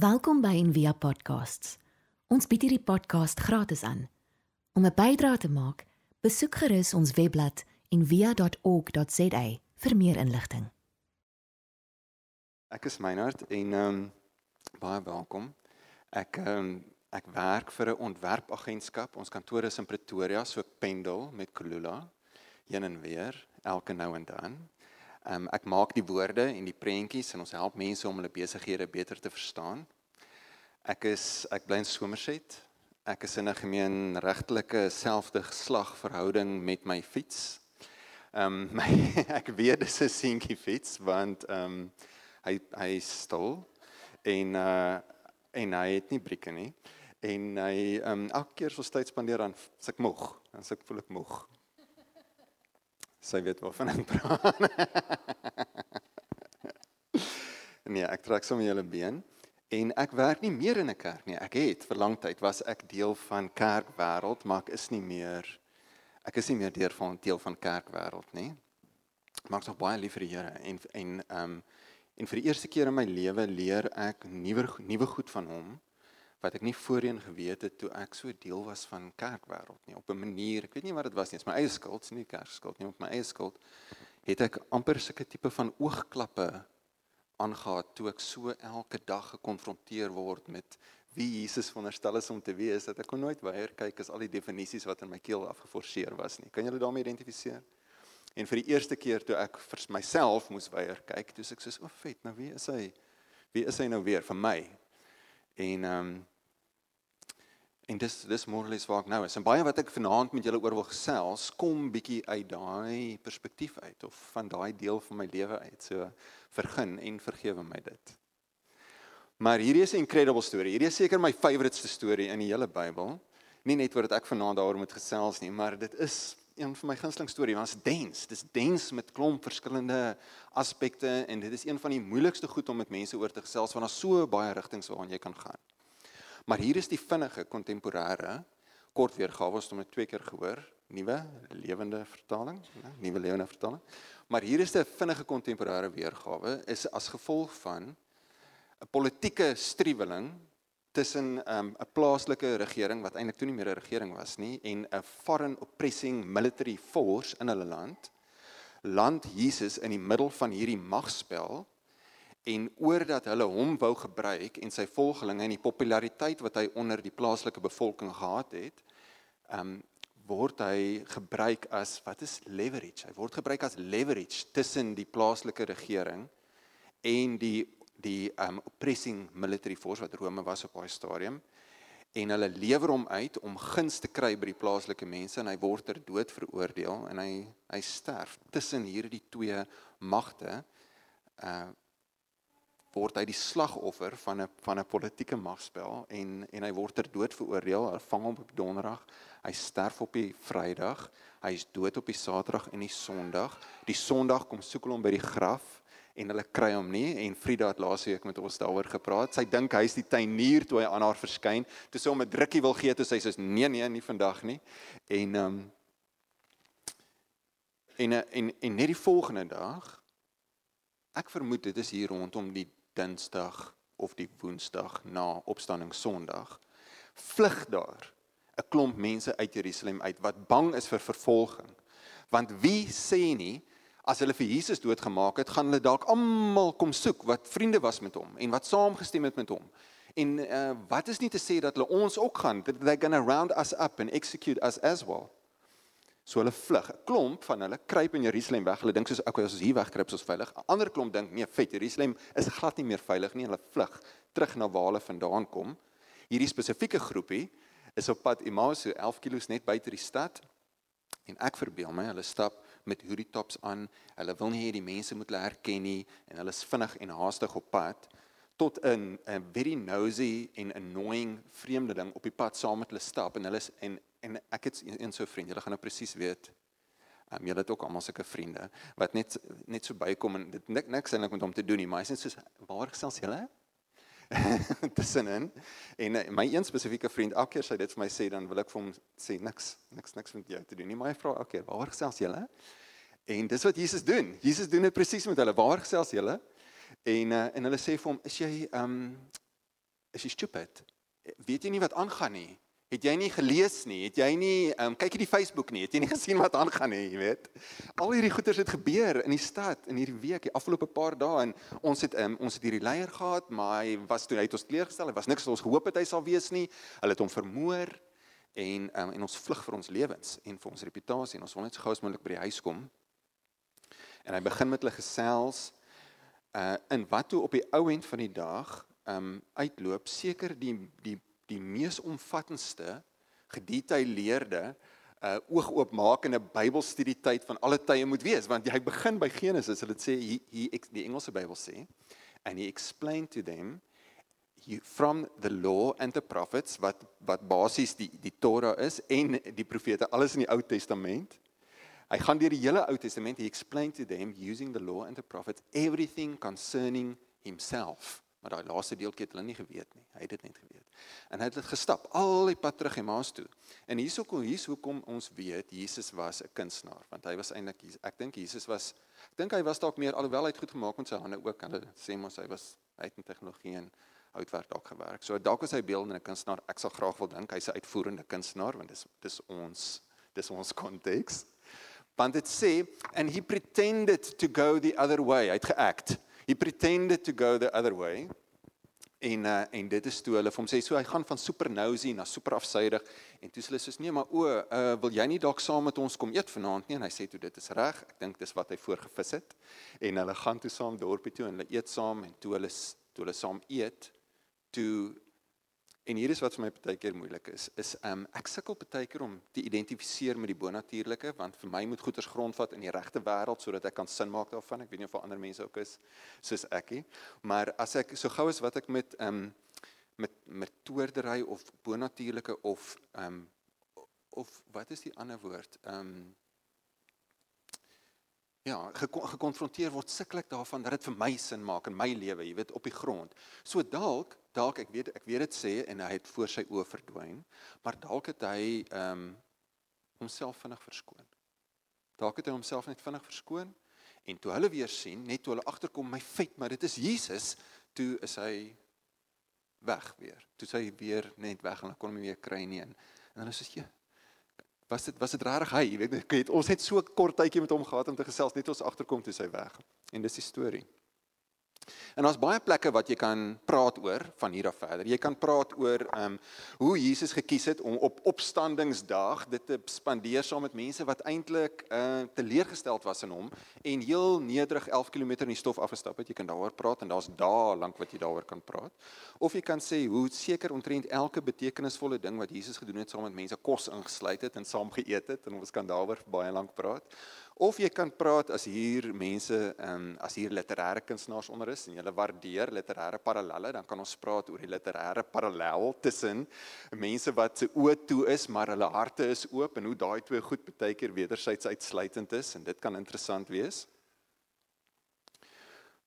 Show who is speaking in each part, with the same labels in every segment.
Speaker 1: Welkom by Envia Podcasts. Ons bied hierdie podcast gratis aan. Om 'n bydrae te maak, besoek gerus ons webblad en via.org.za vir meer inligting.
Speaker 2: Ek is Meinhard en ehm um, baie welkom. Ek ehm um, ek werk vir 'n ontwerpagentskap. Ons kantoor is in Pretoria, so pendel met Kulula heen en weer elke nou en dan. Ehm um, ek maak die woorde en die prentjies en ons help mense om hulle besighede beter te verstaan. Ek is ek bly in Somerset. Ek is in 'n gemeenregtelike selfde geslag verhouding met my fiets. Ehm um, my ek weet dis 'n seentjie fiets want ehm um, hy hy stil en uh en hy het nie brieke nie en hy ehm um, elke keer so tyd spandeer aan as ek moeg dan sê ek voel ek moeg sy weet waarvan ek praat nee ek trek sommer julle been. En ek werk nie meer in 'n kerk nie. Ek het vir lang tyd was ek deel van kerkwêreld maar ek is nie meer ek is nie meer deel van deel van kerkwêreld nie. Maar ek is nog baie lief vir die Here en en ehm um, en vir die eerste keer in my lewe leer ek nuwe nuwe goed van hom wat ek nie voorheen geweet het toe ek so deel was van kerkwêreld nie op 'n manier ek weet nie wat dit was nie, dit is my eie skuld, nie kerkskuld nie, op my eie skuld het ek amper sulke tipe van oogklappe aangegaan toe ek so elke dag gekonfronteer word met wie Jesus veronderstel is om te wees dat ek kon nooit weier kyk as al die definisies wat in my keel afgeforceer was nie. Kan julle daarmee identifiseer? En vir die eerste keer toe ek vir myself moes weier kyk, toe ek soos o, vet, nou wie is hy? Wie is hy nou weer vir my? En ehm um, en dis dis morgens waar ek nou is. En baie wat ek vanaand met julle oor wil gesels, kom bietjie uit daai perspektief uit of van daai deel van my lewe uit. So vergun en vergewe my dit. Maar hierdie is 'n incredible storie. Hierdie is seker my favouriteste storie in die hele Bybel. Nie net wat ek vanaand daaroor moet gesels nie, maar dit is een van my gunsteling stories. Dit is dens. Dit is dens met klomp verskillende aspekte en dit is een van die moeilikste goed om met mense oor te gesels want daar's so baie rigtings waarna jy kan gaan. Maar hier is die vinnige kontemporêre kort weergawe ons twee keer gehoor, nuwe lewende vertaling, ja, nuwe lewende vertaling. Maar hier is 'n vinnige kontemporêre weergawe is as gevolg van 'n politieke striweling tussen 'n um, plaaslike regering wat eintlik toe nie meer 'n regering was nie en 'n foreign oppressing military force in hulle land land Jesus in die middel van hierdie magspel en oordat hulle hom wou gebruik en sy volgelinge en die populariteit wat hy onder die plaaslike bevolking gehad het um word hy gebruik as wat is leverage? Hy word gebruik as leverage tussen die plaaslike regering en die die um oppressing military force wat Rome was op daai stadium. En hulle lewer hom uit om guns te kry by die plaaslike mense en hy word ter dood veroordeel en hy hy sterf tussen hierdie twee magte uh word hy die slagoffer van 'n van 'n politieke magspel en en hy word ter dood veroordeel hulle vang hom op donderdag hy sterf op die vrydag hy is dood op die saterdag en die sonderdag die sonderdag kom soek hulle hom by die graf en hulle kry hom nie en Frida het laasweek met ons daaroor gepraat. Sy dink hy's die tuinier toe hy aan haar verskyn. Toe sy hom 'n drukkie wil gee, toe sy sê nee nee, nie vandag nie. En ehm um, en, en en net die volgende dag ek vermoed dit is hier rondom die Dinsdag of die Woensdag na opstanding Sondag vlug daar 'n klomp mense uit Jerusalem uit wat bang is vir vervolging. Want wie sê nie as hulle vir Jesus doodgemaak het, gaan hulle dalk almal kom soek wat vriende was met hom en wat saamgestem het met hom. En uh, wat is nie te sê dat hulle ons ook gaan they're going to round us up and execute us as well. So hulle vlug. 'n Klomp van hulle kruip in Jerusalem weg. Hulle dink soos okay, as ons hier wegkruip, is ons veilig. 'n Ander klomp dink nee, vet, Jerusalem is glad nie meer veilig nie. Hulle vlug terug na waar hulle vandaan kom. Hierdie spesifieke groepie is op pad Emmaus, so 11 km net buite die stad. En ek verbeel my, hulle stap met hoodie tops aan. Hulle wil nie hê die mense moet hulle herken nie en hulle is vinnig en haastig op pad tot 'n 'n very nosy en annoying vreemdeling op die pad saam met hulle stap en hulle is en en ek het een so 'n vriend. Julle gaan nou presies weet. Um, julle het ook almal sulke vriende wat net net so bykom en dit nik niks eintlik met hom te doen nie, maar hy sê soos waar gesels julle? tussenin en uh, my een spesifieke vriend elke keer sy dit vir my sê dan wil ek vir hom sê niks niks niks met jou te doen nie maar hy vra elke keer waar gesels julle en dis wat Jesus doen Jesus doen dit presies met hulle waar gesels julle en uh, en hulle sê vir hom is jy um is jy stupid? Weet jy nie wat aangaan nie? Het jy nie gelees nie? Het jy nie um, kyk jy die Facebook nie? Het jy nie gesien wat aangaan nie, jy weet? Al hierdie goeters het gebeur in die stad in hierdie week, die afgelope paar dae en ons het um, ons het hierdie leier gehad, maar hy was toe hy het ons kleurgestel, hy was niks wat ons gehoop het hy sal wees nie. Hulle het hom vermoor en um, en ons vlug vir ons lewens en vir ons reputasie en ons wil net so gou as moontlik by die huis kom. En hy begin met hulle gesels uh in wat toe op die ou end van die dag um uitloop seker die die die mees omvattendste gedetailleerde uh oogoopmakende Bybelstudie tyd van alle tye moet wees want jy begin by Genesis hulle sê hier hier die Engelse Bybel sê and he explained to them you from the law and the prophets wat wat basies die die Torah is en die profete alles in die Ou Testament hy gaan deur die hele Ou Testament he explained to them using the law and the prophets everything concerning himself Maar daai laaste deeltjie het hulle nie geweet nie. Hy het dit net geweet. En hy het dit gestap al die pad terug Emmaus toe. En hierso kom hierso kom ons weet Jesus was 'n kunstenaar want hy was eintlik ek dink Jesus was ek dink hy was dalk meer alhoewel hy het goed gemaak met sy hande ook. Hulle sê mos hy was hy het in tegnologie en houtwerk dalk gewerk. So dalk was hy beeldende kunstenaar. Ek sal graag wil dink hy's 'n uitvoerende kunstenaar want dis dis ons dis ons konteks. Want dit sê and he pretended to go the other way. Hy het geact. He pretended to go the other way. En uh, en dit is toe hulle vir hom sê so hy gaan van super nosy na super afsydig en toe sê hulle soos nee maar o uh, wil jy nie dalk saam met ons kom eet vanaand nie en hy sê toe dit is reg ek dink dis wat hy voorgevis het en hulle gaan toe saam dorpie toe en hulle eet saam en toe hulle toe hulle saam eet toe En hier is wat vir my baie keer moeilik is, is um ek sukkel baie keer om te identifiseer met die bonatuurlike want vir my moet goeders grondvat in die regte wêreld sodat ek kan sin maak daarvan. Ek weet nie of ander mense ook is soos ek nie. Maar as ek so gou as wat ek met um met met toordery of bonatuurlike of um of wat is die ander woord? Um ja, gekonfronteer word sukkel ek daarvan dat dit vir my sin maak in my lewe, jy weet, op die grond. So dalk dalk ek weet ek weet dit sê en hy het voor sy oë verdwyn, maar dalk het hy ehm um, homself vinnig verskoon. Dalk het hy homself net vinnig verskoon en toe hulle weer sien, net toe hulle agterkom my feit, maar dit is Jesus, toe is hy weg weer. Toe sy weer net weg en hulle kon hom nie weer kry nie en en hulle sê ja was dit was dit regtig hy, jy weet, het ons het so kort tydjie met hom gehad om te gesels net ons agterkom toe sy weg. En dis die storie. En daar's baie plekke wat jy kan praat oor van hier af verder. Jy kan praat oor ehm um, hoe Jesus gekies het om op opstandingsdag dit te spandeer saam met mense wat eintlik uh teleurgesteld was in hom en heel nederig 11 km in die stof afgestap het. Jy kan daaroor praat en daar's dae lank wat jy daaroor kan praat. Of jy kan sê hoe seker omtrent elke betekenisvolle ding wat Jesus gedoen het saam met mense kos ingesluit het en saam geëet het en ons kan daaroor baie lank praat. Of jy kan praat as hier mense ehm um, as hier literêre kunstenaars onder is en hulle waardeer literêre parallelle, dan kan ons praat oor die literêre parallel tussen mense wat se oë toe is, maar hulle harte is oop en hoe daai twee goed baie keer wederzijds uitsluitend is en dit kan interessant wees.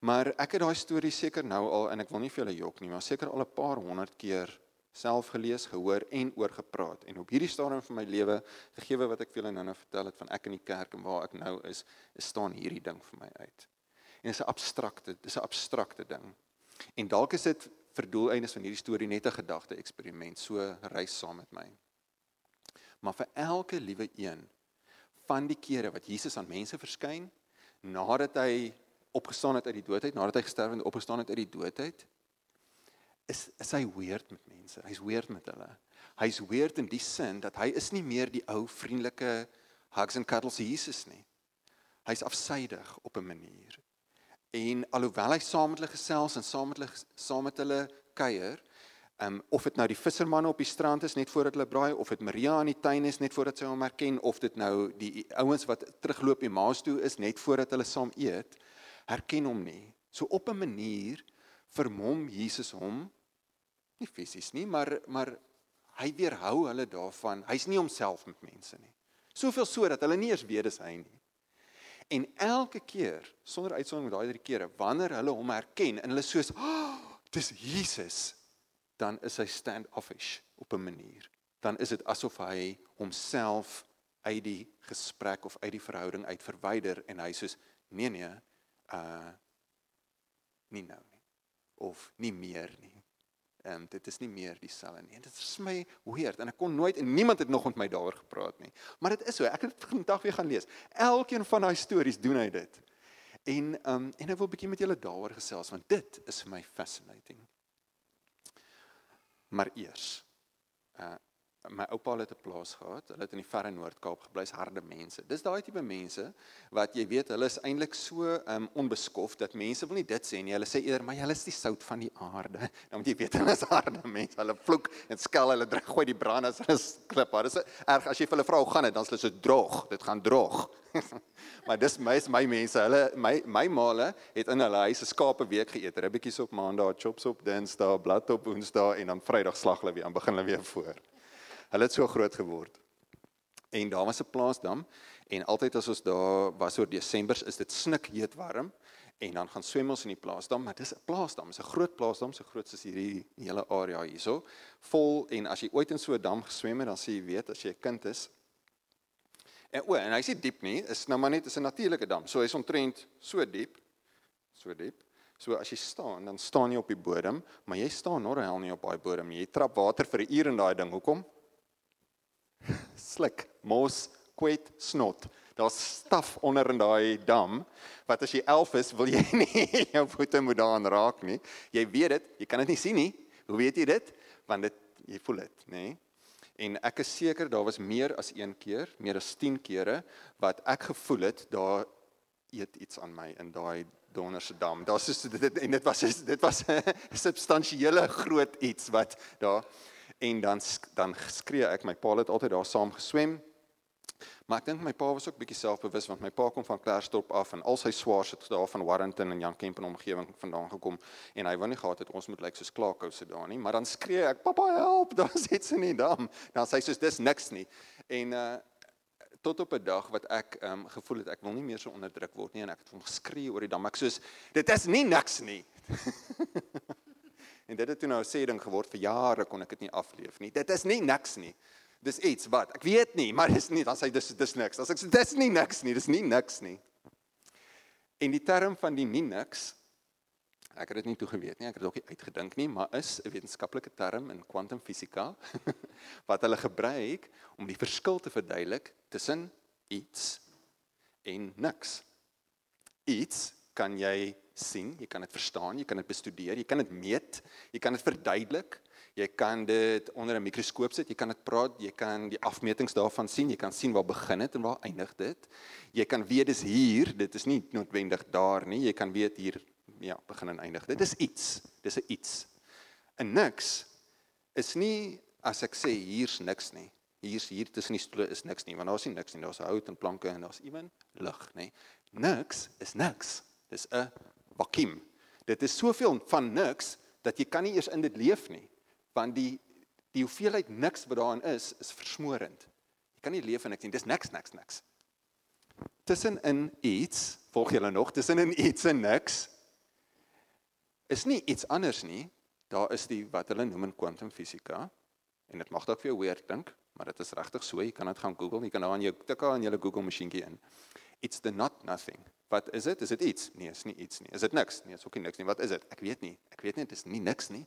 Speaker 2: Maar ek het daai storie seker nou al en ek wil nie vir julle jok nie, maar seker al 'n paar honderd keer self gelees, gehoor en oor gepraat. En op hierdie stadium van my lewe, gegee wat ek vir julle nou-nou vertel het van ek in die kerk en waar ek nou is, is staan hierdie ding vir my uit. En dit is 'n abstrakte, dis 'n abstrakte ding. En dalk is dit vir doeleindes van hierdie storie net 'n gedagte eksperiment, so reis saam met my. Maar vir elke liewe een van die kere wat Jesus aan mense verskyn nadat hy opgestaan het uit die dood uit, nadat hy gesterf en opgestaan het uit die dood uit, is is hy weird met mense. Hy's weird met hulle. Hy's weird in die sin dat hy is nie meer die ou vriendelike hugs and cuddles Jesus nie. Hy's afsydig op 'n manier. En alhoewel hy saam met hulle gesels en saam met hulle saam met hulle kuier, um, of dit nou die vissermanne op die strand is net voordat hulle braai of dit Maria in die tuin is net voordat sy hom herken of dit nou die ouens wat terugloop Emmaus toe is net voordat hulle saam eet, herken hom nie. So op 'n manier vermom Jesus hom nie fisies nie, maar maar hy weerhou hulle daarvan. Hy's nie homself met mense nie. Soveel so dat hulle nie eens weet dis hy nie. En elke keer, sonder uitsondering met daai drie kere, wanneer hulle hom herken en hulle soos, oh, "Dis Jesus," dan is hy stand-offish op 'n manier. Dan is dit asof hy homself uit die gesprek of uit die verhouding uit verwyder en hy soos, "Nee nee, uh nie nou nie." Of nie meer nie. Ehm um, dit is nie meer dieselfde nie. Dit is vir my weird en ek kon nooit en niemand het nog met my daaroor gepraat nie. Maar dit is so. Ek het vandag weer gaan lees. Elkeen van daai stories doen hy dit. En ehm um, en ek wil 'n bietjie met julle daaroor gesels want dit is vir my fascinating. Maar eers uh my oupa het 'n plaas gehad. Hulle het in die verre Noord-Kaap gebly, harde mense. Dis daai tipe mense wat jy weet, hulle is eintlik so um onbeskof dat mense wil nie dit sê nie. Hulle sê eerder, "Maar hulle is die sout van die aarde." Dan moet jy weet hulle is harde mense. Hulle vloek en skel, hulle druk gooi die brand as hulle klip. Maar dis erg as jy vir hulle vra hoe gaan dit, dan is hulle so droog. Dit gaan droog. maar dis my is my mense. Hulle my my maale het in hulle huis 'n skape week geëet. Ribbetjies op maandag, chops op dinsdag, blad op woensdag en dan vrydag slag hulle weer. Dan begin hulle weer voor. Hulle het so groot geword. En daar was 'n plaasdam en altyd as ons daar was oor Desember is dit snikheet warm en dan gaan swem ons in die plaasdam, maar dis 'n plaasdam, dis 'n groot plaasdam, so groot soos hierdie hele area hierso, vol en as jy ooit in so 'n dam geswem het, dan sê jy weet as jy 'n kind is. En o, en hy's nie diep nie, is nou maar net 'n natuurlike dam. So hy's omtrent so diep, so diep. So as jy staan, dan staan jy op die bodem, maar jy staan nog hel nie op daai bodem nie. Jy trap water vir 'n uur in daai ding. Hoekom? Sluk, mos, kwet, snot. Daar's staf onder in daai dam wat as jy 11 is, wil jy nie jou voete moet daaraan raak nie. Jy weet dit, jy kan dit nie sien nie. Hoe weet jy dit? Want dit jy voel dit, nê? En ek is seker daar was meer as een keer, meer as 10 kere wat ek gevoel het daar eet iets aan my in daai donderse dam. Daar's so dit en dit was dit was 'n substansiële groot iets wat daar en dan dan skree ek my pa het altyd daar saam geswem. Maar ek dink my pa was ook bietjie selfbewus want my pa kom van Klerksdorp af en al sy swaars het daar van Warrenton en Jan Kemp en omgewing vandaan gekom en hy wou nie gehad het ons moet lyk soos Klaarkouse daar nie, maar dan skree ek pappa help, daar sit sy nie dam. Dan sê hy soos dis niks nie. En uh tot op 'n dag wat ek um, gevoel het ek wil nie meer so onderdruk word nie en ek het hom geskree oor die dam. Ek soos dit is nie niks nie. En dit het toe nou 'n sê ding geword vir jare kon ek dit nie afleef nie. Dit is nie niks nie. Dis iets wat ek weet nie, maar dis nie dan sê dis dis niks. As ek sê dis nie niks nie, dis nie niks nie. En die term van die nie niks ek het dit nie toe geweet nie, ek het dit ook nie uitgedink nie, maar is 'n wetenskaplike term in kwantumfisika wat hulle gebruik om die verskil te verduidelik tussen iets en niks. Iets kan jy sien, jy kan dit verstaan, jy kan dit bestudeer, jy kan dit meet, jy kan dit verduidelik, jy kan dit onder 'n mikroskoop sit, jy kan dit praat, jy kan die afmetings daarvan sien, jy kan sien waar begin dit en waar eindig dit. Jy kan weet dis hier, dit is nie noodwendig daar nie, jy kan weet hier ja, begin en eindig. Dit is iets, dis 'n iets. 'n Niks is nie as ek sê hier's niks nie. Hier's hier tussen die stoele is niks nie, want daar's nie niks nie, daar's hout en planke en daar's ewen lig, nê. Niks is niks. Dis 'n vakuum. Dit is soveel van niks dat jy kan nie eers in dit leef nie, want die die hoeveelheid niks wat daarin is, is versmorend. Jy kan nie leef in niks nie. Dis niks, niks, niks. Tussenin iets, volg julle nog, tussenin iets en niks is nie iets anders nie. Daar is die wat hulle noem in kwantumfisika en dit mag dalk vir jou weer dink, maar dit is regtig so. Jy kan dit gaan Google, jy kan daar aan jou tik aan jou Google masjienkie in. It's the not nothing. Wat is dit? Is dit iets? Nee, is nie iets nie. Is dit niks? Nee, is ook nie niks nie. Wat is dit? Ek weet nie. Ek weet nie, dit is nie niks nie.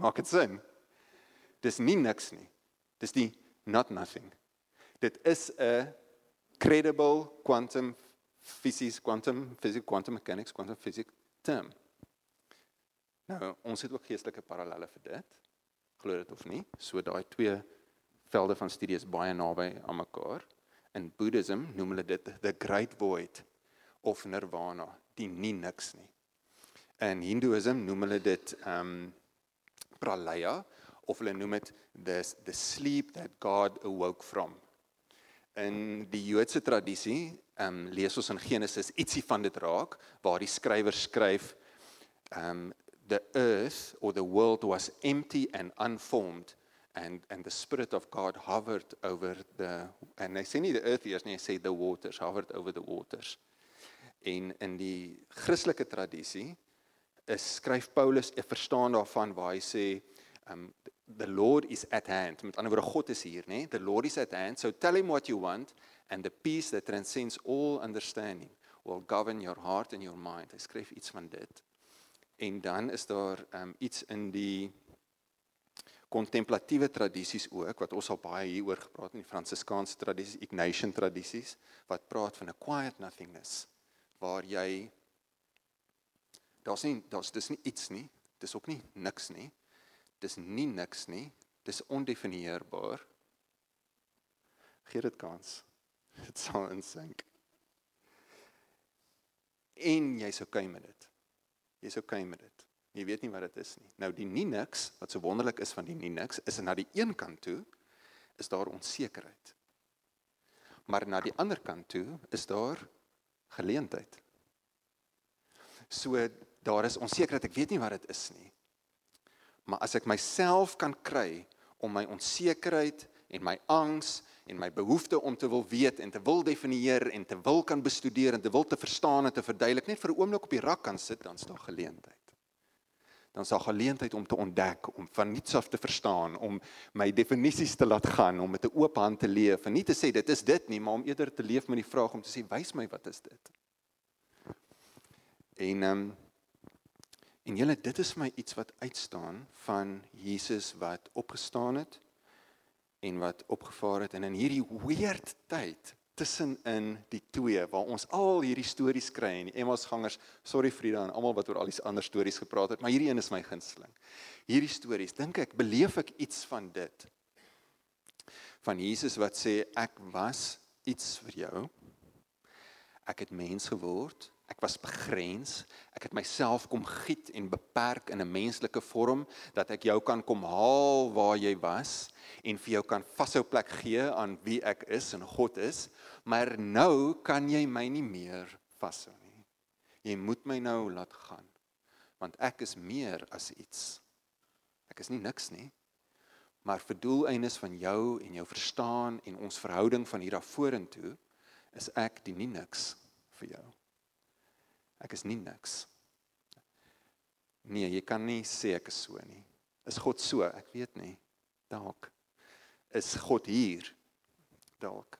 Speaker 2: Maak dit sin? Dis nie niks nie. Dis die not nothing. Dit is 'n credible quantum physics, quantum physics, quantum mechanics, quantum physics term. Nou, ons het ook geestelike parallelle vir dit. Glo dit of nie? So daai twee velde van studie is baie naby aan mekaar. In Boeddhism noem hulle dit the great void of nirvana, die nie niks nie. In Hindoeïsm noem hulle dit um pralaya of hulle noem dit the the sleep that God awoke from. In die Joodse tradisie, um lees ons in Genesis ietsie van dit raak waar die skrywer skryf um the earth or the world was empty and unformed and and the spirit of God hovered over the and hy sê nie the earth eers nie hy sê the waters hovered over the waters. En in die Christelike tradisie is skryf Paulus 'n verstaan daarvan waar hy sê um the lord is at hand. Met ander woorde God is hier nê the lord is at hand. So tell him what you want and the peace that transcends all understanding will govern your heart and your mind. Hy skryf iets van dit. En dan is daar um, iets in die kontemplatiewe tradisies ook wat ons al baie hieroor gepraat in die Fransiskaanse tradisies, Ignatian tradisies wat praat van 'n quiet nothingness waar jy daar's nie daar's dis nie iets nie, dis ook nie niks nie. Dis nie niks nie, dis ondefinieerbaar. Gee dit kans. Dit sal insink. En jy's okay met dit. Jy's okay met dit. Jy weet nie wat dit is nie. Nou die nie niks wat so wonderlik is van die nie niks is na die een kant toe is daar onsekerheid. Maar na die ander kant toe is daar geleentheid. So daar is onsekerheid, ek weet nie wat dit is nie. Maar as ek myself kan kry om my onsekerheid en my angs en my behoefte om te wil weet en te wil definieer en te wil kan bestudeer en te wil te verstaan en te verduidelik net vir 'n oomblik op die rak kan sit, dan is daar geleentheid dan daar geleentheid om te ontdek, om van niets af te verstaan, om my definisies te laat gaan, om met 'n oop hand te leef en nie te sê dit is dit nie, maar om eerder te leef met die vraag om te sê wys my wat is dit. En ehm um, en julle dit is my iets wat uitstaan van Jesus wat opgestaan het en wat opgevaar het en in hierdie weird tyd tussenin die twee waar ons al hierdie stories kry en die Emmausgangers, sorry Frida en almal wat oor al die ander stories gepraat het, maar hierdie een is my gunsteling. Hierdie stories, dink ek, beleef ek iets van dit. Van Jesus wat sê ek was iets vir jou. Ek het mens geword Ek was begrens. Ek het myself kom giet en beperk in 'n menslike vorm dat ek jou kan kom haal waar jy was en vir jou kan vashou plek gee aan wie ek is en God is. Maar nou kan jy my nie meer vashou nie. Jy moet my nou laat gaan. Want ek is meer as iets. Ek is nie niks nie. Maar vir doeleindes van jou en jou verstaan en ons verhouding van hier af vorentoe is ek die nie niks vir jou. Ek is nie niks. Nee, jy kan nie sê ek is so nie. Is God so? Ek weet nie. Dalk is God hier. Dalk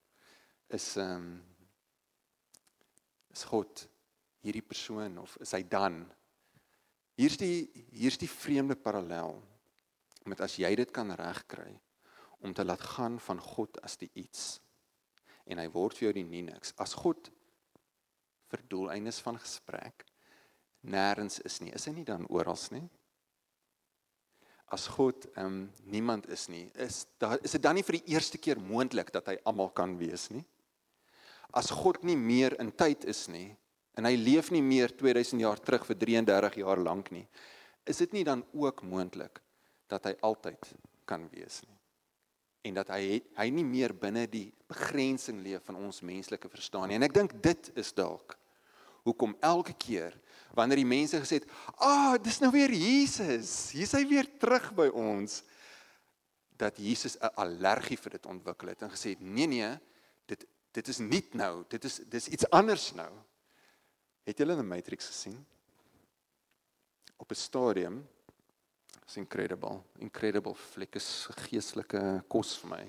Speaker 2: is ehm um, is God hierdie persoon of is hy dan? Hier's die hier's die vreemde parallel met as jy dit kan regkry om te laat gaan van God as die iets en hy word vir jou die nie niks. As God vir doeleindes van gesprek nêrens is nie. Is hy nie dan oral nie? As God ehm um, niemand is nie, is daar is dit dan nie vir die eerste keer moontlik dat hy almal kan wees nie? As God nie meer in tyd is nie en hy leef nie meer 2000 jaar terug vir 33 jaar lank nie, is dit nie dan ook moontlik dat hy altyd kan wees nie? En dat hy hy nie meer binne die begrensing leef van ons menslike verstaan nie. En ek dink dit is dalk hoekom elke keer wanneer die mense gesê het, "Ag, oh, dis nou weer Jesus. Hier's hy weer terug by ons." dat Jesus 'n allergie vir dit ontwikkel het en gesê het, "Nee nee, dit dit is nie nou. Dit is dis iets anders nou." Het julle in die Matrix gesien? Op 'n stadium is incredible. Incredible fliek is geestelike kos vir my.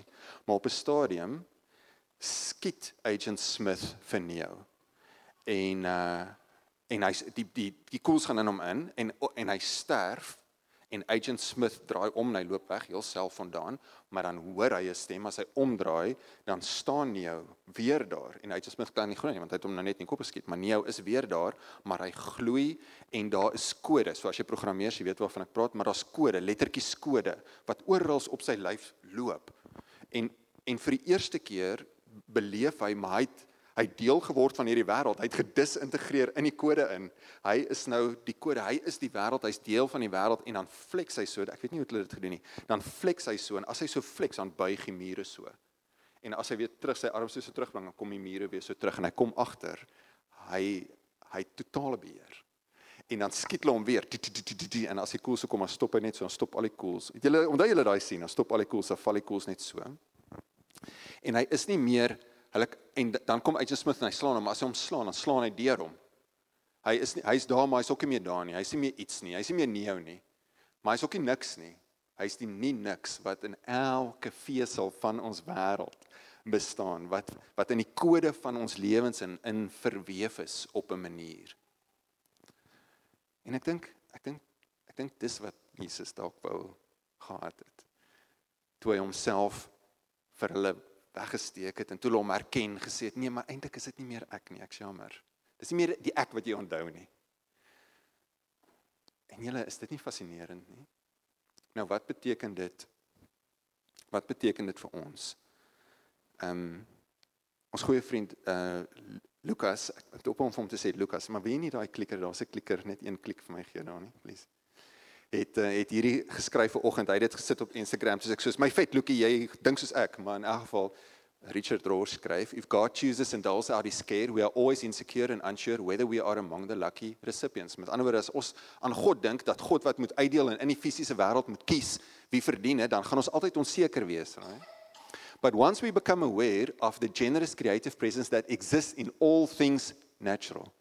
Speaker 2: Maar op 'n stadium skiet Agent Smith vir Neo. En uh en hy die die die koels gaan in hom in en en hy sterf en Agent Smith draai om en hy loop weg heelself vandaan, maar dan hoor hy 'n stem as hy omdraai, dan staan Neo weer daar en Agent Smith kan nie glo nie want hy het hom nou net in die kop geskiet, maar Neo is weer daar, maar hy gloei en daar is kode. So as jy programmeer, jy weet waarvan ek praat, maar daar's kode, lettertjies kode wat oral op sy lyf loop. En en vir die eerste keer beleef hy maar hy het hy deel geword van hierdie wêreld. Hy het gedisintegreer in die kode in. Hy is nou die kode. Hy is die wêreld. Hy's deel van die wêreld en dan flex hy so. Ek weet nie hoe hulle dit gedoen nie. Dan flex hy so en as hy so flex dan buig die mure so. En as hy weer terug sy arms so terugbring, dan kom die mure weer so terug en hy kom agter. Hy hy totale beheer. En dan skiet hulle hom weer. En as die koels kom, dan stop hy net so, dan stop al die koels. Het julle onthou julle daai sien, dan stop al die koels, dan val die koels net so. En hy is nie meer hulle en dan kom Agent Smith en hy slaan hom, maar as hy hom slaan, dan slaan hy deur hom. Hy is nie hy's daar maar hy's ook nie meer daar nie. Hy's nie meer iets nie. Hy's nie meer neo nie. Maar hy's ook nie niks nie. Hy's die nie niks wat in elke vesel van ons wêreld bestaan wat wat in die kode van ons lewens in in verweef is op 'n manier. En ek dink ek dink dis wat Jesus dalk wou gehad het. Toe hy homself vir hulle weggesteek het en toe hulle hom erken gesê het nee, maar eintlik is dit nie meer ek nie, ek's jammer. Dis nie meer die ek wat jy onthou nie. En julle, is dit nie fascinerend nie? Nou wat beteken dit? Wat beteken dit vir ons? Ehm um, ons goeie vriend uh Lukas, ek het op hom om te sê Lukas, maar wie nie daai klikker, daar's 'n klikker, net een klik vir my gee daar nie, please. Het uh, het hierdie geskryf vanoggend. Hy het dit gesit op Instagram soos ek soos my vet lookie, jy dink soos ek, maar in elk geval Richard Rohr skryf, if God chooses and doles out his care, we are always insecure and unsure whether we are among the lucky recipients. Met ander woorde, as ons aan God dink dat God wat moet uitdeel en in die fisiese wêreld moet kies wie verdien het, dan gaan ons altyd onseker wees, right? But once we become aware of the generous creative presence that exists in all things natural,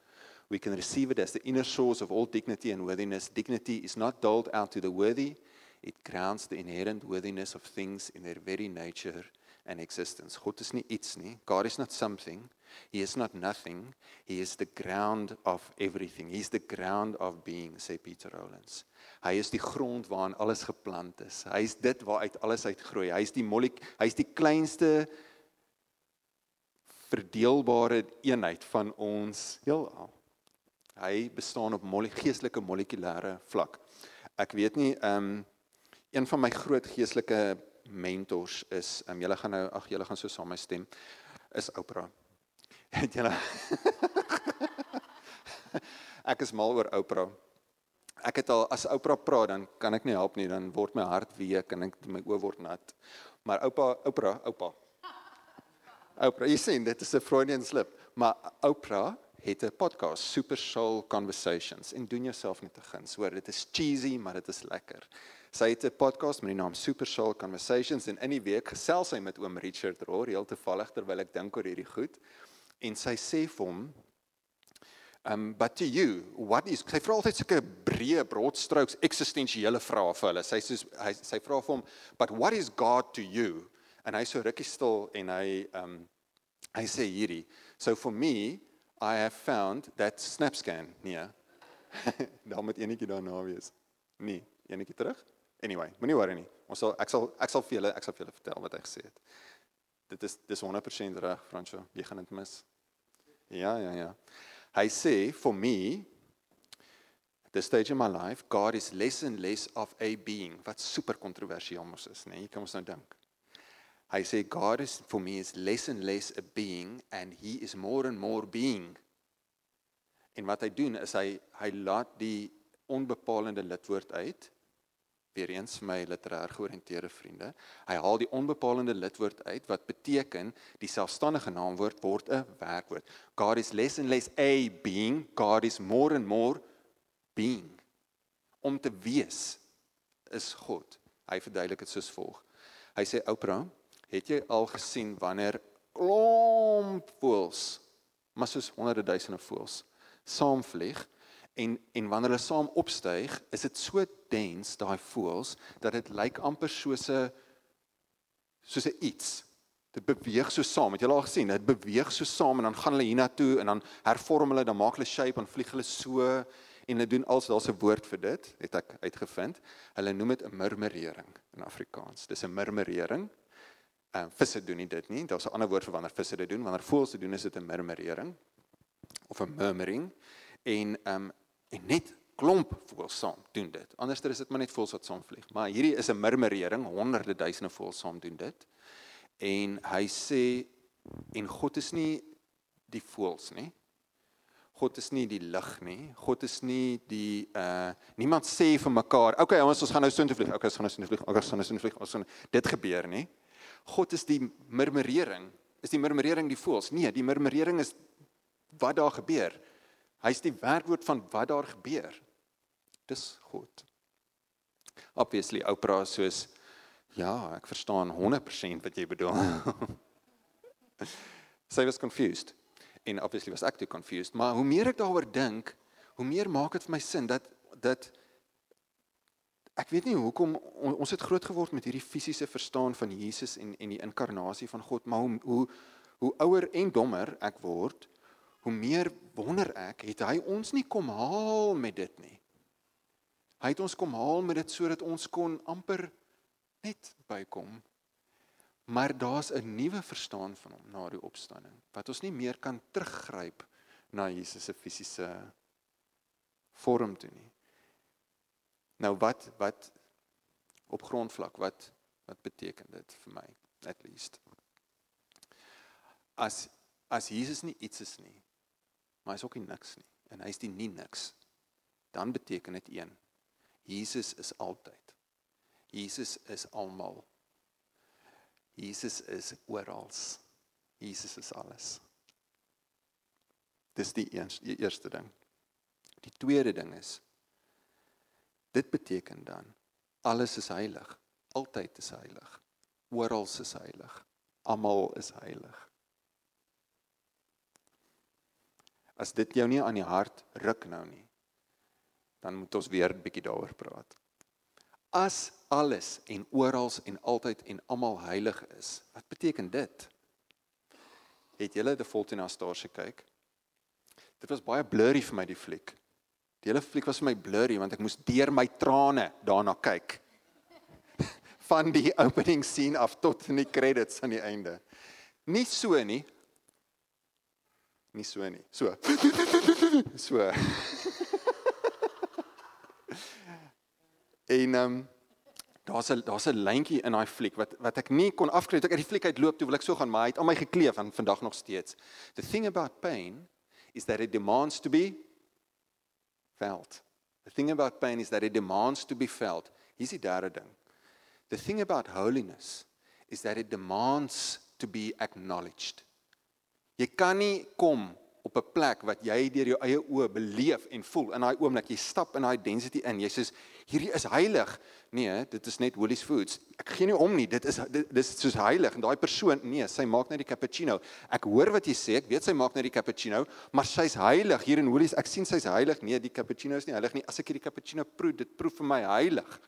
Speaker 2: we can receive it as the inner source of all dignity and worthiness. Dignity is not doled out to the worthy, it grounds the inherent worthiness of things in their very nature and existence. God is nie iets nie. God is not something. He is not nothing. He is the ground of everything. He is the ground of being, sê Peter Rollins. Hy is die grond waarin alles geplant is. Hy is dit waaruit alles uitgroei. Hy is die molek, hy is die kleinste verdeelbare eenheid van ons heelal. Hy bestaan op mole geestelike molekulêre vlak. Ek weet nie ehm um, een van my groot geestelike mentors is ehm um, julle gaan nou ag julle gaan so saam my stem is Oprah. Het julle Ek is mal oor Oprah ek het al as oupa praat dan kan ek nie help nie dan word my hart week en ek my oë word nat. Maar oupa, oupa, oupa. Oupa, jy sien dit is 'n Freudian slip, maar oupa het 'n podcast Super Soul Conversations en doen jouself net te guns. Hoor, dit is cheesy, maar dit is lekker. Sy het 'n podcast met die naam Super Soul Conversations en in die week gesels sy met oom Richard Rohr heel toevallig terwyl ek dink oor hierdie goed. En sy sê vir hom Um but to you, what is sy vra altyd sulke breë broadstrokes eksistensiële vrae vir hulle. Sy sê hy sy vra vir hom, but what is God to you? En hy so rukkie stil en hy um hy sê hierdie. So for me, I have found that SnapScan, nee. Daar moet enetjie daarna wees. Nee, enetjie terug. Anyway, moenie worry nie. Ons sal ek sal ek sal vir julle ek sal vir julle vertel wat hy gesê het. Dit is dis 100% reg, Franco. Jy gaan dit mis. Ja, ja, ja. Hy sê for me at this stage in my life God is less and less of a being wat super kontroversieel mos is, né? Nee? Kom ons nou dink. Hy sê God is for me is less and less a being and he is more and more being. En wat hy doen is hy hy laat die onbepalende lidwoord uit weer eens my literêr georiënteerde vriende. Hy haal die onbepalende lidwoord uit wat beteken die selfstandige naamwoord word 'n werkwoord. God is less and less a being, God is more and more being. Om te wees is God. Hy verduidelik dit soos volg. Hy sê Oprah, het jy al gesien wanneer klomp voëls, maar soos honderde duisende voëls saamvlieg? en en wanneer hulle saam opstyg, is dit so dens daai voels dat dit lyk amper soos 'n soos 'n iets. Dit beweeg so saam. Het julle al gesien? Dit beweeg so saam en dan gaan hulle hiernatoe en dan hervorm hulle, dan maak hulle shape en vlieg hulle so en hulle doen als daar's 'n woord vir dit, het ek uitgevind. Hulle noem dit 'n murmurering in Afrikaans. Dis 'n murmurering. Ehm visse doen nie dit nie. Daar's 'n ander woord vir wanneer visse dit doen. Wanneer voëls dit doen, is dit 'n murmurering of 'n murmuring. En ehm um, en net klomp voëls saam doen dit. Anderster is dit maar net voëls wat saam vlieg. Maar hierdie is 'n murmurering, honderde duisende voëls saam doen dit. En hy sê en God is nie die voëls nie. God is nie die lig nie. God is nie die uh niemand sê vir mekaar, "Oké, okay, ons ons gaan nou soontoe vlieg. Okay, ons gaan nou soontoe vlieg. Okay, ons gaan nou soontoe vlieg." Ons gaan dit gebeur nie. God is die murmurering. Is die murmurering die voëls? Nee, die murmurering is wat daar gebeur. Hy's die werkwoord van wat daar gebeur. Dis God. Obviously Oprah soos ja, ek verstaan 100% wat jy bedoel. Sy was confused. En obviously was ek toe confused, maar hoe meer ek daaroor dink, hoe meer maak dit vir my sin dat dat ek weet nie hoekom ons het groot geword met hierdie fisiese verstaan van Jesus en en die inkarnasie van God, maar hoe hoe hoe ouer en dommer ek word, hoe meer wonder ek het hy ons nie kom haal met dit nie. Hy het ons kom haal met dit sodat ons kon amper net bykom. Maar daar's 'n nuwe verstaan van hom na die opstanding wat ons nie meer kan teruggryp na Jesus se fisiese vorm toe nie. Nou wat wat op grondvlak wat wat beteken dit vir my at least? As as Jesus nie iets is nie, maar hy's ook nie niks nie en hy's die nie niks, dan beteken dit een. Jesus is altyd. Jesus is almal. Jesus is oral. Jesus is alles. Dis die, eens, die eerste ding. Die tweede ding is dit beteken dan alles is heilig, altyd is heilig, oral is heilig, almal is heilig. As dit jou nie aan die hart ruk nou nie, dan moet ons weer 'n bietjie daaroor praat. As alles en oral en altyd en almal heilig is, wat beteken dit? Het julle die Fault in Our Stars gekyk? Dit was baie blurry vir my die fliek. Die hele fliek was vir my blurry want ek moes deur my trane daarna kyk. Van die opening scene af tot in die credits aan die einde. Nie so nie. Nie so nie. So. So. en ehm um, daar's 'n daar's 'n lyntjie in daai fliek wat wat ek nie kon afkry toe ek uit die fliek uitloop toe wil ek so gaan maar hy het aan my gekleef en vandag nog steeds. The thing about pain is that it demands to be felt. The thing about pain is that it demands to be felt. Hier's die derde ding. The thing about holiness is that it demands to be acknowledged. Jy kan nie kom op 'n plek wat jy deur jou eie oë beleef en voel in daai oomblik jy stap in daai density in jy sê hierdie is heilig. Nee dit is net Woolies Foods. Ek gee nie om nie. Dit is dit, dit is soos heilig. En daai persoon nee sy maak net die cappuccino. Ek hoor wat jy sê. Ek weet sy maak net die cappuccino maar sy's heilig. Hier in Woolies ek sien sy's heilig. Nee die cappuccino is nie heilig nie. As ek hierdie cappuccino proe dit proe vir my heilig.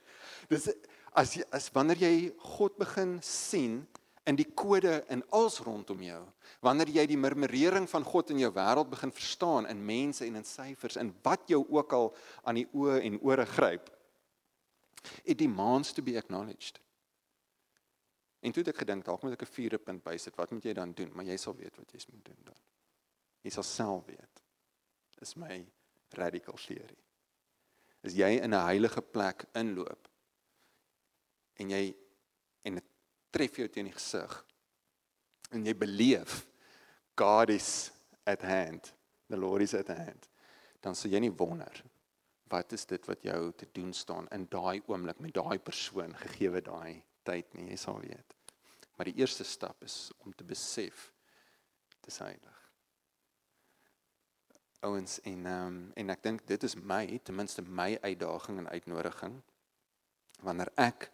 Speaker 2: Dis as jy, as wanneer jy God begin sien in die kode in als rondom jou. Wanneer jy die murmurering van God in jou wêreld begin verstaan in mense en in syfers en wat jou ook al aan die oë en ore gryp. It demands to be acknowledged. En toe het ek gedink dalk moet ek 'n vierde punt bysit. Wat moet jy dan doen? Maar jy sal weet wat jy moet doen dan. Jy sal self weet. Is my radical theory. As jy in 'n heilige plek inloop en jy en dit tref jou teen die gesig en jy beleef God is at hand the Lord is at hand dan sal jy nie wonder wat is dit wat jou te doen staan in daai oomblik met daai persoon gegeewe daai tyd nie jy sal weet maar die eerste stap is om te besef dis heilig ouens en um, en ek dink dit is my ten minste my uitdaging en uitnodiging wanneer ek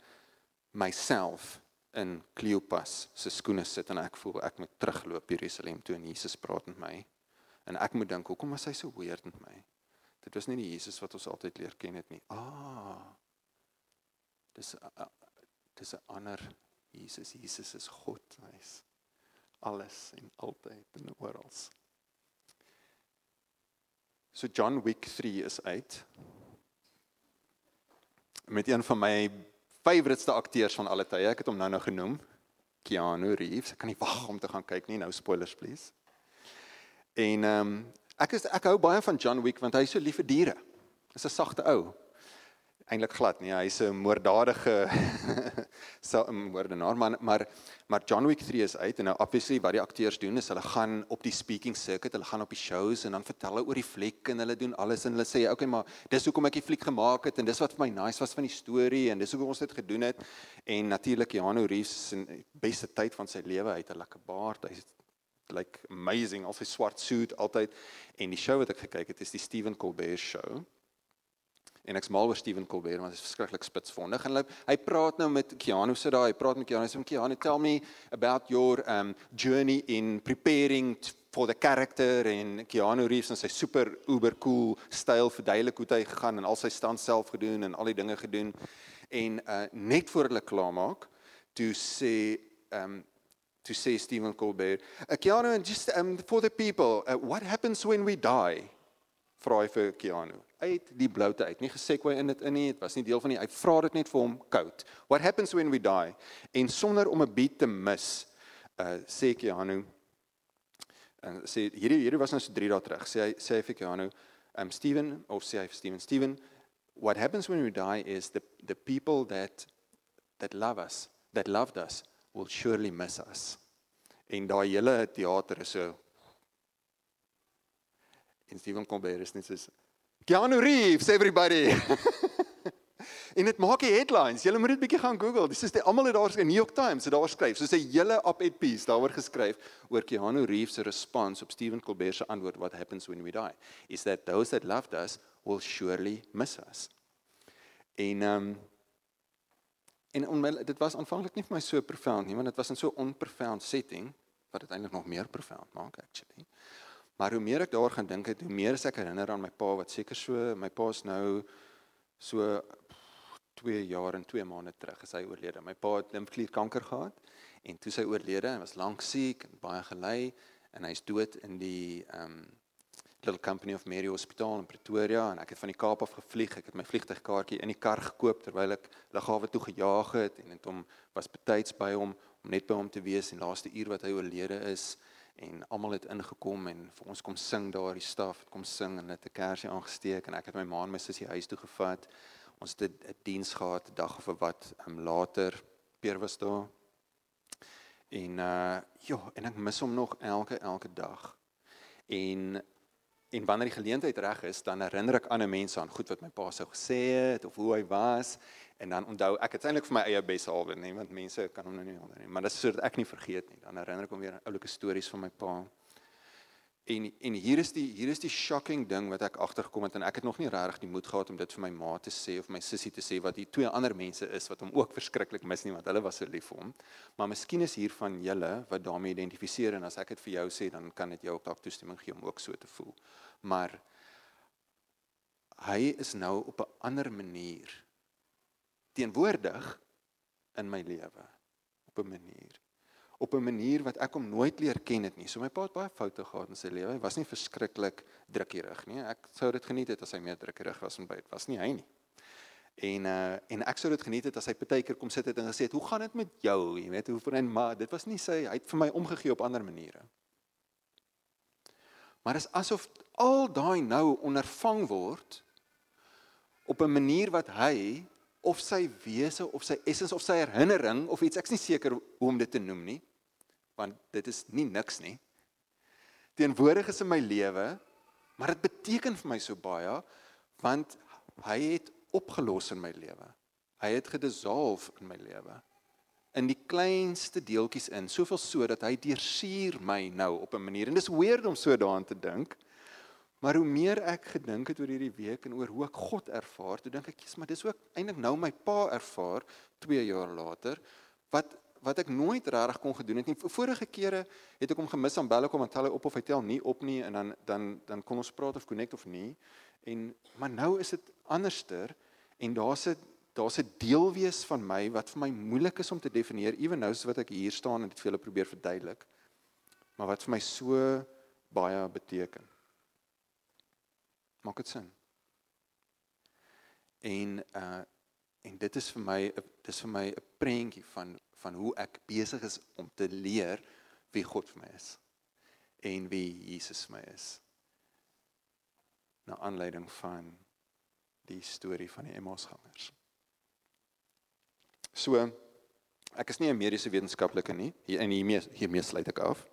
Speaker 2: myself in Kleopas se skoene sit en ek voel ek moet terugloop Jerusalem toe en Jesus praat met my. En ek moet dink, hoekom was hy so weird met my? Dit was nie die Jesus wat ons altyd leer ken het nie. Ah. Dis dis 'n ander Jesus. Jesus is God, hy's alles en altyd en oral. So John Wick 3 is uit. Met een van my favouriteste akteurs van alle tye. Ek het hom nou-nou genoem. Keanu Reeves. Ek kan nie wag om te gaan kyk nie. Nou spoilers please. En ehm um, ek is ek hou baie van John Wick want hy is so lief vir diere. Hy's 'n sagte ou eintlik glad nie. Hy's 'n moorddadige so 'n moordenaar maar maar maar John Wick 3 is uit en nou obviously wat die akteurs doen is hulle gaan op die speaking circuit, hulle gaan op die shows en dan vertel hulle oor die fliek en hulle doen alles en hulle sê okay maar dis hoekom ek die fliek gemaak het en dis wat vir my nice was van die storie en dis hoekom ons dit gedoen het en natuurlik Keanu Reeves in beste tyd van sy lewe uit 'n lekker baard. Hy's like amazing. Al sy swart suit altyd. En die show wat ek gekyk het is die Stephen Colbert show. En ek's mal oor Steven Colbert want hy is verskriklik spitsvondig en hy, hy praat nou met Keanu sit daar hy praat met Keanu sê Keanu tell me about your um journey in preparing for the character. En Keanu Reeves en sy super uber cool styl verduidelik hoe hy gegaan en al sy stand self gedoen en al die dinge gedoen. En uh net voor hulle klaar maak toe sê um to say Stephen Colbert uh, Keanu just um for the people uh, what happens when we die vra hy vir Keanu uit die bloute uit. Nie gesekwy in dit in nie, dit was nie deel van die hy vra dit net vir hom koud. What happens when we die? En sonder om 'n beat te mis, uh sê Keanu en sê hierdie hierdie was nou so 3 dae terug. Sê hy sê hy vir Keanu, um Steven of sê hy vir Steven, Steven, what happens when we die is the the people that that love us, that loved us will surely miss us. En daai hele teater is so En Steven Colbert is net so Keanu Reeves everybody. en dit maak die headlines. Julle moet dit bietjie gaan Google. Dis is die almal het daar in New York Times het daar geskryf. Soos 'n hele op-ed piece daaroor geskryf oor Keanu Reeves se respons op Steven Colbert se antwoord what happens when we die is that those that loved us will surely miss us. En ehm um, en onmiddellik dit was aanvanklik nie vir my so profound nie, want dit was in so 'n onprofound setting wat dit eintlik nog meer profound maak actually. Maar hoe meer ek daaroor gaan dink het, hoe meer ek herinner aan my pa wat seker so my pa's nou so 2 jaar en 2 maande terug is hy oorlede. My pa het limfklierkanker gehad en toe sy oorlede, hy was lank siek en baie gelei en hy's dood in die um Little Company of Mary Hospitaal in Pretoria en ek het van die Kaap af gevlieg. Ek het my vliegtuigkaartjie in die kar gekoop terwyl ek lughawe toe gejaag het en dit hom was betyds by hom om net by hom te wees en laaste uur wat hy oorlede is en almal het ingekom en vir ons kom sing daar die staf het kom sing en het 'n kersie aangesteek en ek het my ma en my sussie huis toe gevat. Ons het 'n diens gehad 'n dag of wat um, later Peer was daar. En uh ja, en ek mis hom nog elke elke dag. En en wanneer die geleentheid reg is, dan herinner ek ander mense aan goed wat my pa sou gesê het of hoe hy was En dan onthou ek dit eintlik vir my eie besalwe nie want mense kan hom nou nie onthou nie, maar dit is sodat ek nie vergeet nie. Dan herinner ek hom weer aan oulike stories van my pa. En en hier is die hier is die shocking ding wat ek agtergekom het en ek het nog nie regtig die moed gehad om dit vir my ma te sê of my sussie te sê wat hier twee ander mense is wat hom ook verskriklik mis nie want hulle was so lief vir hom. Maar miskien is hier van julle wat daarmee identifiseer en as ek dit vir jou sê dan kan dit jou ook dalk toestemming gee om ook so te voel. Maar hy is nou op 'n ander manier teenwoordig in my lewe op 'n manier op 'n manier wat ek hom nooit leer ken het nie. So my pa het baie foute gehad in sy lewe. Hy was nie verskriklik drukkerig nie. Ek sou dit geniet het as hy meer drukkerig was en by dit was nie hy nie. En uh en ek sou dit geniet het as hy partykeer kom sit het en gesê het, "Hoe gaan dit met jou?" Jy weet, hoe vir en maar dit was nie sy hy het vir my omgegee op ander maniere. Maar is asof al daai nou ondervang word op 'n manier wat hy of sy wese of sy essens of sy herinnering of iets. Ek's nie seker hoe om dit te noem nie want dit is nie niks nie. Teenwoordig is in my lewe maar dit beteken vir my so baie want hy het opgelos in my lewe. Hy het gedissolve in my lewe. In die kleinste deeltjies in soveel so dat hy deursuur my nou op 'n manier. En dis weird om so daaraan te dink Maar hoe meer ek gedink het oor hierdie week en oor hoe ek God ervaar, toe dink ek, "Jesus, maar dis ook eintlik nou my pa ervaar 2 jaar later wat wat ek nooit regtig kon gedoen het nie. Vorige kere het ek hom gemis aan belle kom en tel hy op of hy tel nie op nie en dan dan dan kon ons praat of connect of nie. En maar nou is dit anderster en daar's 'n daar's 'n deel wees van my wat vir my moeilik is om te definieer, ewen nou soos wat ek hier staan en dit vir julle probeer verduidelik. Maar wat vir my so baie beteken. Maak dit sin? En uh en dit is vir my dis vir my 'n prentjie van van hoe ek besig is om te leer wie God vir my is en wie Jesus vir my is. Na aanleiding van die storie van die Emmausgangers. So ek is nie 'n mediese wetenskaplike nie. Hier in hiermee hiermee sluit ek af.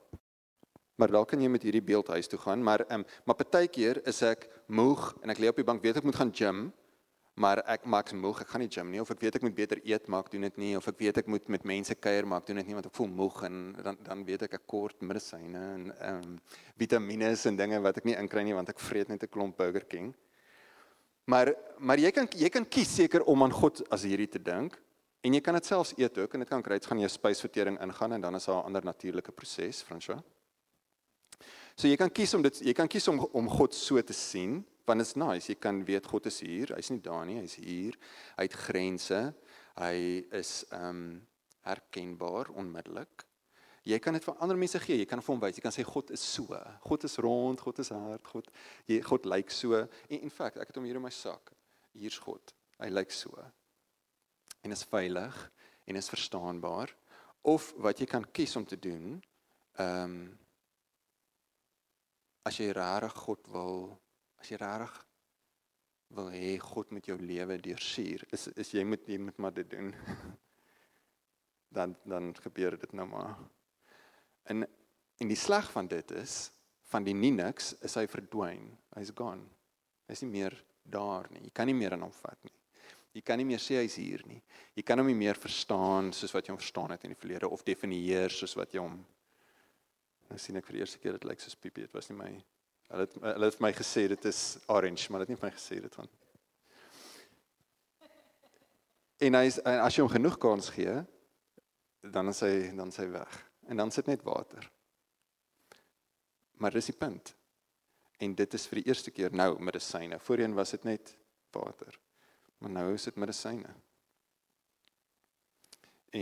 Speaker 2: Maar dalk kan jy met hierdie beeld huis toe gaan, maar ehm um, maar partykeer is ek moeg en ek lê op die bank, weet ek moet gaan gym, maar ek maak se moeg, ek gaan nie gym nie of ek weet ek moet beter eet, maak doen dit nie of ek weet ek moet met mense kuier, maak doen dit nie want ek voel moeg en dan dan weet ek ek kort medisyne en ehm um, vitamiene en dinge wat ek nie inkry nie want ek vreet net 'n klomp Burger King. Maar maar jy kan jy kan kies seker om aan God as hierdie te dink en jy kan dit selfs eet ook en dit kan kry dit gaan jou spysvertering ingaan en dan is daar 'n ander natuurlike proses, Franswa. So jy kan kies om dit jy kan kies om om God so te sien want dit's nice. Jy kan weet God is hier. Hy's nie daar nie, hy's hier. Hy het grense. Hy is ehm um, herkenbaar onmiddellik. Jy kan dit vir ander mense gee. Jy kan vir hom wys. Jy kan sê God is so. God is rond, God is hard, God jy God lyk so. En in feite, ek het hom hier in my sak. Hier's God. Hy lyk so. En is veilig en is verstaanbaar. Of wat jy kan kies om te doen, ehm um, as jy regtig God wil, as jy regtig wil hê God met jou lewe deursuur, is is jy moet jy moet maar dit doen. dan dan gebeur dit nou maar. En en die sleg van dit is van die nie niks is hy verdwyn. Hy's gone. Hy's nie meer daar nie. Jy kan nie meer aan hom vat nie. Jy kan nie meer sê hy's hier nie. Jy kan hom nie meer verstaan soos wat jy hom verstaan het in die verlede of definieer soos wat jy hom Nou sien ek vir die eerste keer dit lyk soos piepie. Dit was nie my hulle het hulle het vir my gesê dit is orange, maar dit het nie vir my gesê dit van. En hy as jy hom genoeg kans gee, dan is hy dan is hy weg. En dan sit net water. Maar dis die punt. En dit is vir die eerste keer nou medisyne. Voorheen was dit net water. Maar nou is dit medisyne.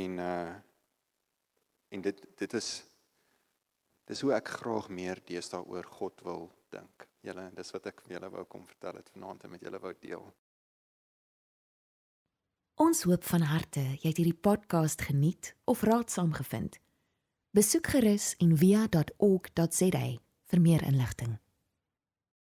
Speaker 2: En uh en dit dit is dis hoe ek graag meer deesdae oor God wil dink. Julle, dis wat ek vir julle wou kom vertel het vanaand en met julle wou deel.
Speaker 1: Ons hoop van harte jy het hierdie podcast geniet of raadsaam gevind. Besoek gerus en via.ok.za vir meer inligting.